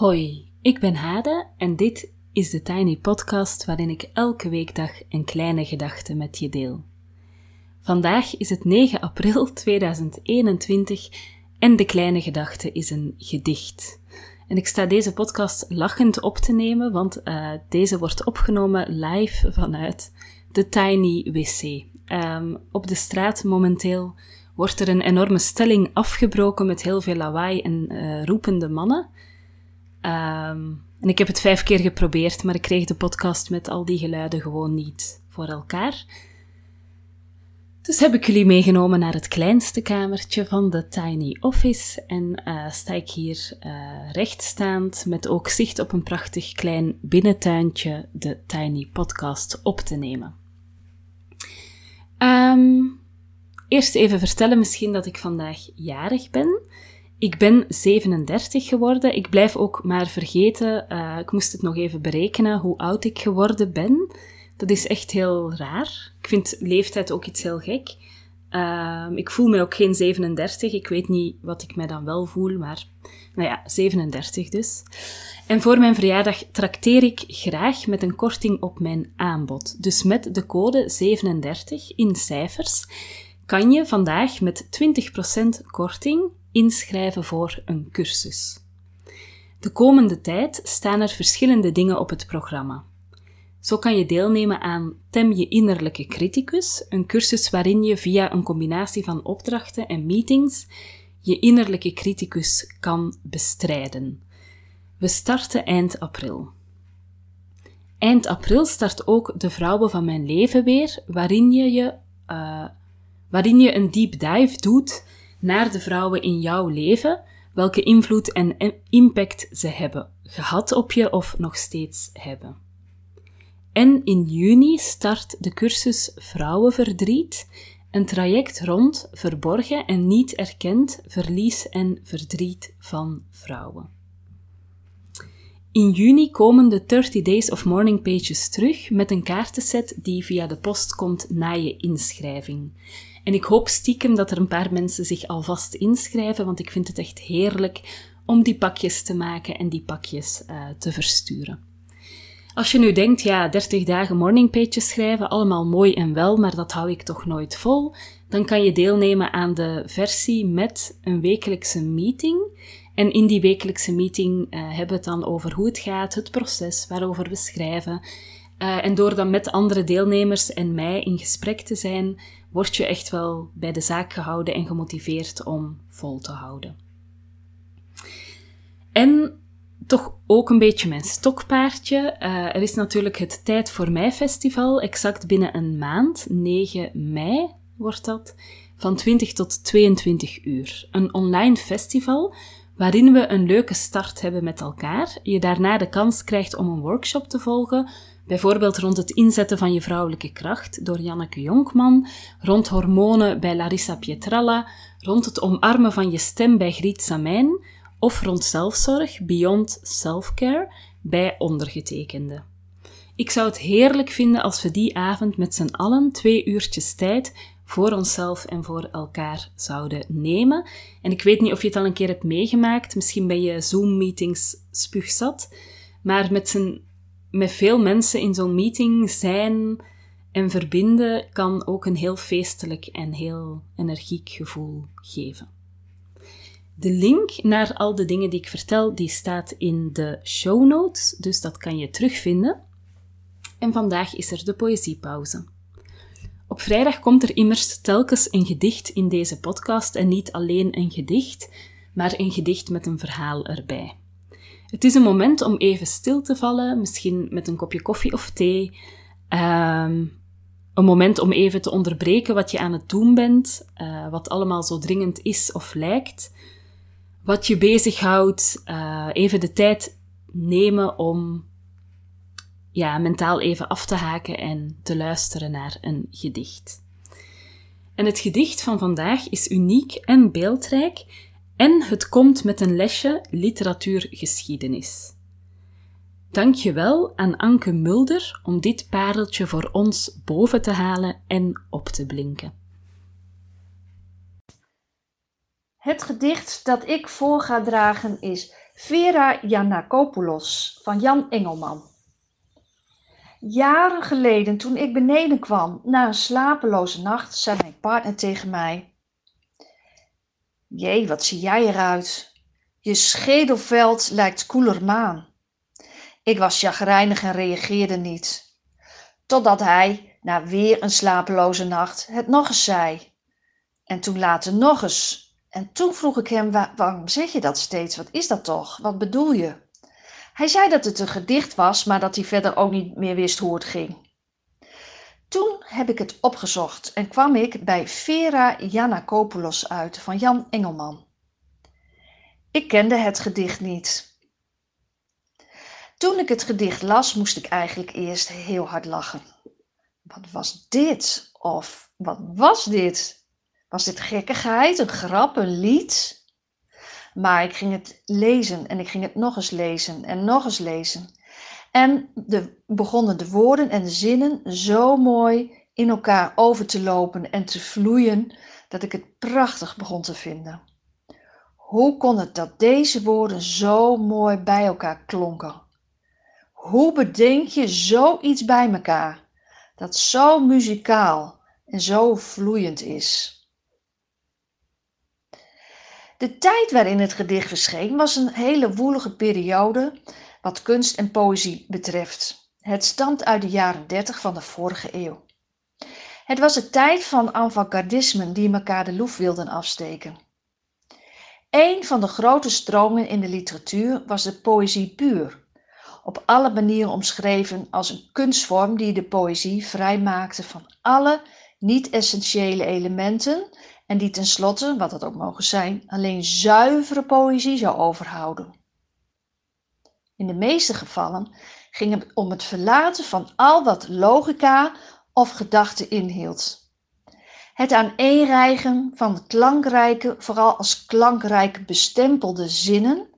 Hoi, ik ben Hade en dit is de Tiny Podcast waarin ik elke weekdag een kleine gedachte met je deel. Vandaag is het 9 april 2021 en de kleine gedachte is een gedicht. En ik sta deze podcast lachend op te nemen, want uh, deze wordt opgenomen live vanuit de Tiny WC. Um, op de straat momenteel wordt er een enorme stelling afgebroken met heel veel lawaai en uh, roepende mannen. Um, en ik heb het vijf keer geprobeerd, maar ik kreeg de podcast met al die geluiden gewoon niet voor elkaar. Dus heb ik jullie meegenomen naar het kleinste kamertje van de Tiny Office en uh, sta ik hier uh, rechtstaand met ook zicht op een prachtig klein binnentuintje de Tiny Podcast op te nemen. Um, eerst even vertellen misschien dat ik vandaag jarig ben. Ik ben 37 geworden. Ik blijf ook maar vergeten, uh, ik moest het nog even berekenen, hoe oud ik geworden ben. Dat is echt heel raar. Ik vind leeftijd ook iets heel gek. Uh, ik voel me ook geen 37. Ik weet niet wat ik mij dan wel voel, maar nou ja, 37 dus. En voor mijn verjaardag trakteer ik graag met een korting op mijn aanbod. Dus met de code 37 in cijfers kan je vandaag met 20% korting inschrijven voor een cursus. De komende tijd staan er verschillende dingen op het programma. Zo kan je deelnemen aan Tem je innerlijke criticus, een cursus waarin je via een combinatie van opdrachten en meetings je innerlijke criticus kan bestrijden. We starten eind april. Eind april start ook De Vrouwen van Mijn Leven weer, waarin je, je, uh, waarin je een deep dive doet naar de vrouwen in jouw leven, welke invloed en impact ze hebben gehad op je of nog steeds hebben. En in juni start de cursus Vrouwenverdriet, een traject rond verborgen en niet erkend verlies en verdriet van vrouwen. In juni komen de 30 Days of Morning Pages terug met een kaartenset die via de post komt na je inschrijving. En ik hoop stiekem dat er een paar mensen zich alvast inschrijven, want ik vind het echt heerlijk om die pakjes te maken en die pakjes uh, te versturen. Als je nu denkt, ja, 30 dagen morningpages schrijven, allemaal mooi en wel, maar dat hou ik toch nooit vol, dan kan je deelnemen aan de versie met een wekelijkse meeting. En in die wekelijkse meeting uh, hebben we het dan over hoe het gaat, het proces waarover we schrijven. Uh, en door dan met andere deelnemers en mij in gesprek te zijn, word je echt wel bij de zaak gehouden en gemotiveerd om vol te houden. En toch ook een beetje mijn stokpaardje. Uh, er is natuurlijk het Tijd voor Mij festival, exact binnen een maand, 9 mei wordt dat, van 20 tot 22 uur. Een online festival waarin we een leuke start hebben met elkaar. Je daarna de kans krijgt om een workshop te volgen Bijvoorbeeld rond het inzetten van je vrouwelijke kracht door Janneke Jonkman, rond hormonen bij Larissa Pietralla, rond het omarmen van je stem bij Griet Samijn of rond zelfzorg, Beyond Selfcare, bij ondergetekende. Ik zou het heerlijk vinden als we die avond met z'n allen twee uurtjes tijd voor onszelf en voor elkaar zouden nemen. En ik weet niet of je het al een keer hebt meegemaakt, misschien ben je Zoom-meetings spuugzat, maar met z'n met veel mensen in zo'n meeting zijn en verbinden kan ook een heel feestelijk en heel energiek gevoel geven. De link naar al de dingen die ik vertel, die staat in de show notes, dus dat kan je terugvinden. En vandaag is er de poëziepauze. Op vrijdag komt er immers telkens een gedicht in deze podcast en niet alleen een gedicht, maar een gedicht met een verhaal erbij. Het is een moment om even stil te vallen, misschien met een kopje koffie of thee. Um, een moment om even te onderbreken wat je aan het doen bent, uh, wat allemaal zo dringend is of lijkt. Wat je bezighoudt, uh, even de tijd nemen om ja, mentaal even af te haken en te luisteren naar een gedicht. En het gedicht van vandaag is uniek en beeldrijk en het komt met een lesje literatuurgeschiedenis. Dank je wel aan Anke Mulder om dit pareltje voor ons boven te halen en op te blinken. Het gedicht dat ik voor ga dragen is Vera Janakopoulos van Jan Engelman. Jaren geleden, toen ik beneden kwam na een slapeloze nacht, zei mijn partner tegen mij: Jee, wat zie jij eruit? Je schedelveld lijkt koelermaan. Ik was chagrijnig en reageerde niet. Totdat hij, na weer een slapeloze nacht, het nog eens zei. En toen later nog eens. En toen vroeg ik hem, waarom zeg je dat steeds? Wat is dat toch? Wat bedoel je? Hij zei dat het een gedicht was, maar dat hij verder ook niet meer wist hoe het ging. Toen heb ik het opgezocht en kwam ik bij Vera Janakopoulos uit van Jan Engelman. Ik kende het gedicht niet. Toen ik het gedicht las, moest ik eigenlijk eerst heel hard lachen. Wat was dit? Of wat was dit? Was dit gekkigheid, een grap, een lied? Maar ik ging het lezen en ik ging het nog eens lezen en nog eens lezen. En de, begonnen de woorden en de zinnen zo mooi in elkaar over te lopen en te vloeien, dat ik het prachtig begon te vinden. Hoe kon het dat deze woorden zo mooi bij elkaar klonken? Hoe bedenk je zoiets bij elkaar, dat zo muzikaal en zo vloeiend is? De tijd waarin het gedicht verscheen was een hele woelige periode wat kunst en poëzie betreft. Het stamt uit de jaren 30 van de vorige eeuw. Het was de tijd van avant-gardismen die elkaar de loef wilden afsteken. Een van de grote stromen in de literatuur was de poëzie puur, op alle manieren omschreven als een kunstvorm die de poëzie vrijmaakte van alle niet-essentiële elementen en die tenslotte, wat het ook mogen zijn, alleen zuivere poëzie zou overhouden. In de meeste gevallen ging het om het verlaten van al wat logica of gedachte inhield. Het aaneenrijgen van klankrijke, vooral als klankrijk bestempelde zinnen,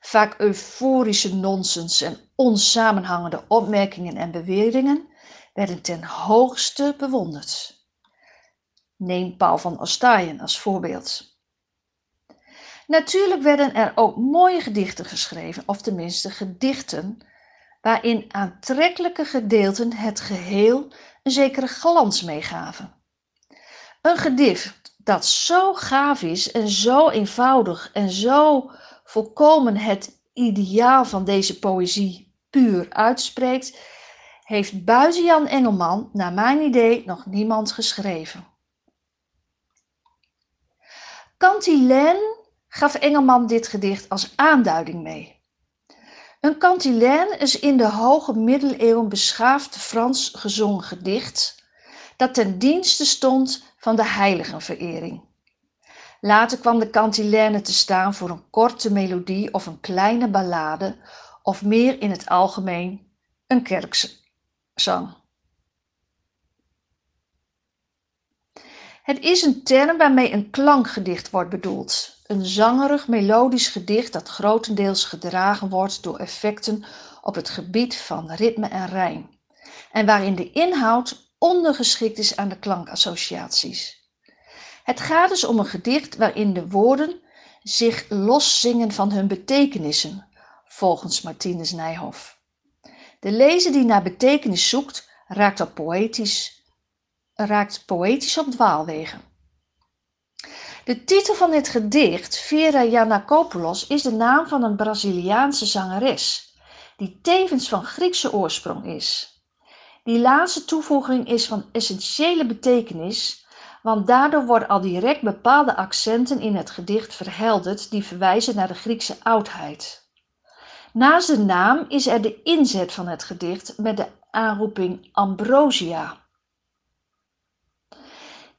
vaak euforische nonsens en onsamenhangende opmerkingen en beweringen, werden ten hoogste bewonderd. Neem Paul van Ostaaien als voorbeeld. Natuurlijk werden er ook mooie gedichten geschreven, of tenminste gedichten, waarin aantrekkelijke gedeelten het geheel een zekere glans meegaven. Een gedicht dat zo gaaf is en zo eenvoudig en zo volkomen het ideaal van deze poëzie puur uitspreekt, heeft buiten Jan Engelman, naar mijn idee, nog niemand geschreven. Cantilène gaf Engelman dit gedicht als aanduiding mee. Een cantilène is in de hoge middeleeuwen beschaafd Frans gezongen gedicht dat ten dienste stond van de heiligenverering. Later kwam de cantilène te staan voor een korte melodie of een kleine ballade of meer in het algemeen een kerkzang. Het is een term waarmee een klankgedicht wordt bedoeld. Een zangerig melodisch gedicht dat grotendeels gedragen wordt door effecten op het gebied van ritme en rijm. En waarin de inhoud ondergeschikt is aan de klankassociaties. Het gaat dus om een gedicht waarin de woorden zich loszingen van hun betekenissen, volgens Martinus Nijhoff. De lezer die naar betekenis zoekt, raakt poëtisch raakt poëtisch op dwaalwegen. De titel van dit gedicht, Vera Janakopoulos, is de naam van een Braziliaanse zangeres, die tevens van Griekse oorsprong is. Die laatste toevoeging is van essentiële betekenis, want daardoor worden al direct bepaalde accenten in het gedicht verhelderd die verwijzen naar de Griekse oudheid. Naast de naam is er de inzet van het gedicht met de aanroeping Ambrosia.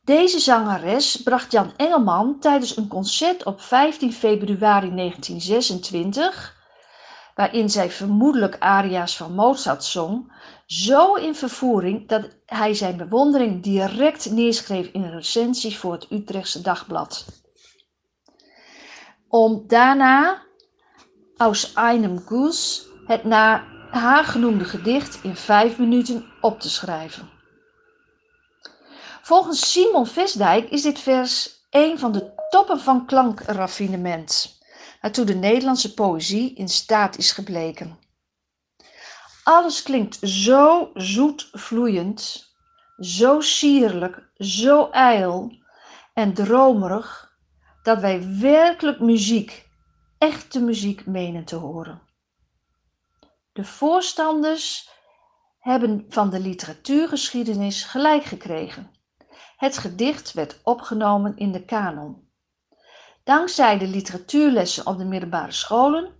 Deze zangeres bracht Jan Engelman tijdens een concert op 15 februari 1926, waarin zij vermoedelijk aria's van Mozart zong, zo in vervoering dat hij zijn bewondering direct neerschreef in een recensie voor het Utrechtse Dagblad. Om daarna, aus einem Guss, het naar haar genoemde gedicht in vijf minuten op te schrijven. Volgens Simon Vestdijk is dit vers een van de toppen van klankraffinement. waartoe de Nederlandse poëzie in staat is gebleken. Alles klinkt zo zoet vloeiend, zo sierlijk, zo ijl en dromerig, dat wij werkelijk muziek, echte muziek menen te horen. De voorstanders hebben van de literatuurgeschiedenis gelijk gekregen. Het gedicht werd opgenomen in de kanon. Dankzij de literatuurlessen op de middelbare scholen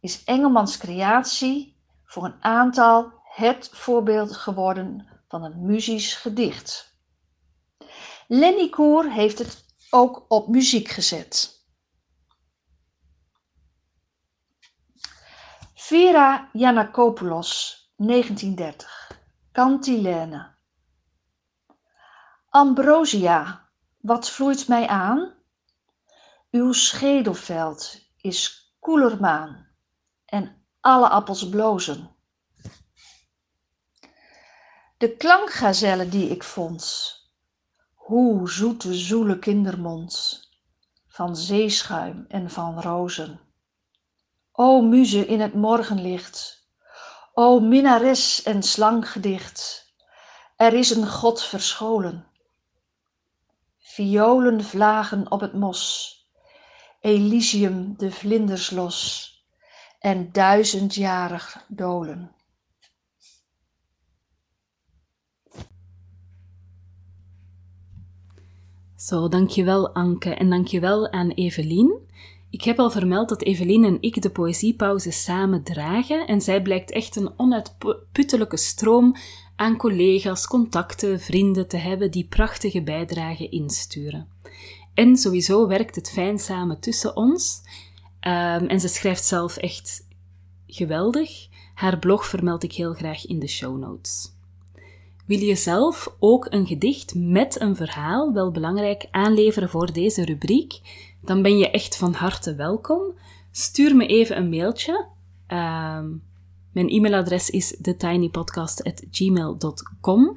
is Engelmans creatie voor een aantal het voorbeeld geworden van een muzisch gedicht. Lenny Koer heeft het ook op muziek gezet. Vera Janakopoulos, 1930. Cantilene. Ambrosia, wat vloeit mij aan? Uw schedelveld is koeler maan en alle appels blozen. De klankgazelle die ik vond, hoe zoete zoele kindermond, van zeeschuim en van rozen. O muze in het morgenlicht, o minnares en slanggedicht, er is een God verscholen. Violen vlagen op het mos, Elysium de vlinders los en duizendjarig dolen. Zo, dankjewel Anke en dankjewel aan Evelien. Ik heb al vermeld dat Evelien en ik de poëziepauze samen dragen en zij blijkt echt een onuitputtelijke stroom aan collega's, contacten, vrienden te hebben die prachtige bijdragen insturen. En sowieso werkt het fijn samen tussen ons. Um, en ze schrijft zelf echt geweldig. Haar blog vermeld ik heel graag in de show notes. Wil je zelf ook een gedicht met een verhaal, wel belangrijk, aanleveren voor deze rubriek? Dan ben je echt van harte welkom. Stuur me even een mailtje. Uh, mijn e-mailadres is thetinypodcast.gmail.com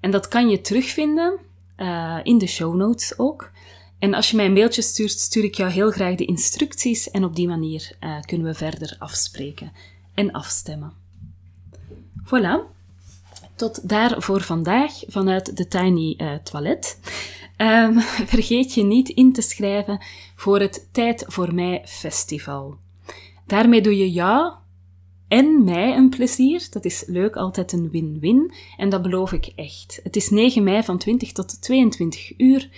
en dat kan je terugvinden uh, in de show notes ook. En als je mij een mailtje stuurt, stuur ik jou heel graag de instructies en op die manier uh, kunnen we verder afspreken en afstemmen. Voilà. Tot daar voor vandaag vanuit de Tiny uh, Toilet. Um, vergeet je niet in te schrijven voor het Tijd voor Mij Festival. Daarmee doe je jou en mij een plezier. Dat is leuk, altijd een win-win. En dat beloof ik echt. Het is 9 mei van 20 tot 22 uur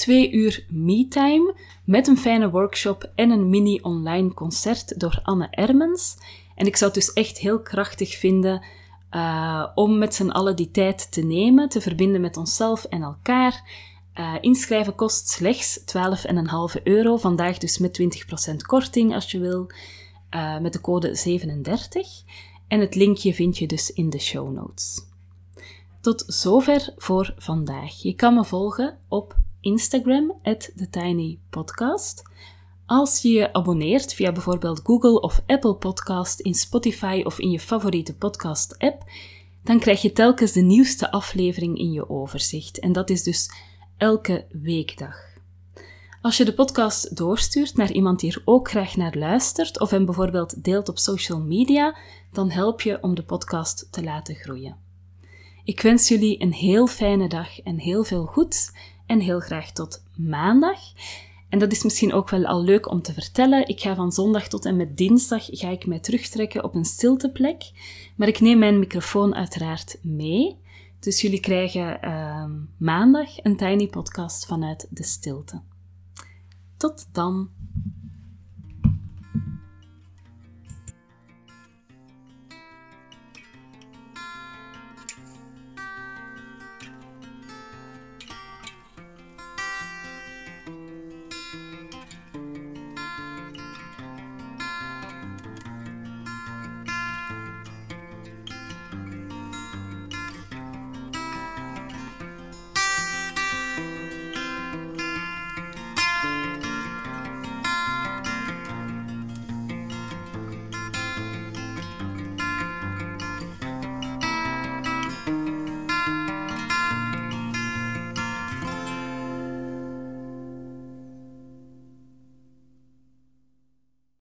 twee uur me-time met een fijne workshop en een mini-online concert door Anne Ermens. En ik zou het dus echt heel krachtig vinden uh, om met z'n allen die tijd te nemen, te verbinden met onszelf en elkaar. Uh, inschrijven kost slechts 12,5 euro, vandaag dus met 20% korting als je wil, uh, met de code 37. En het linkje vind je dus in de show notes. Tot zover voor vandaag. Je kan me volgen op Instagram, TheTinyPodcast. Als je je abonneert via bijvoorbeeld Google of Apple Podcast in Spotify of in je favoriete podcast-app, dan krijg je telkens de nieuwste aflevering in je overzicht. En dat is dus elke weekdag. Als je de podcast doorstuurt naar iemand die er ook graag naar luistert, of hem bijvoorbeeld deelt op social media, dan help je om de podcast te laten groeien. Ik wens jullie een heel fijne dag en heel veel goeds en heel graag tot maandag. En dat is misschien ook wel al leuk om te vertellen. Ik ga van zondag tot en met dinsdag ga ik mij terugtrekken op een stilteplek. Maar ik neem mijn microfoon uiteraard mee. Dus jullie krijgen uh, maandag een tiny podcast vanuit de stilte. Tot dan!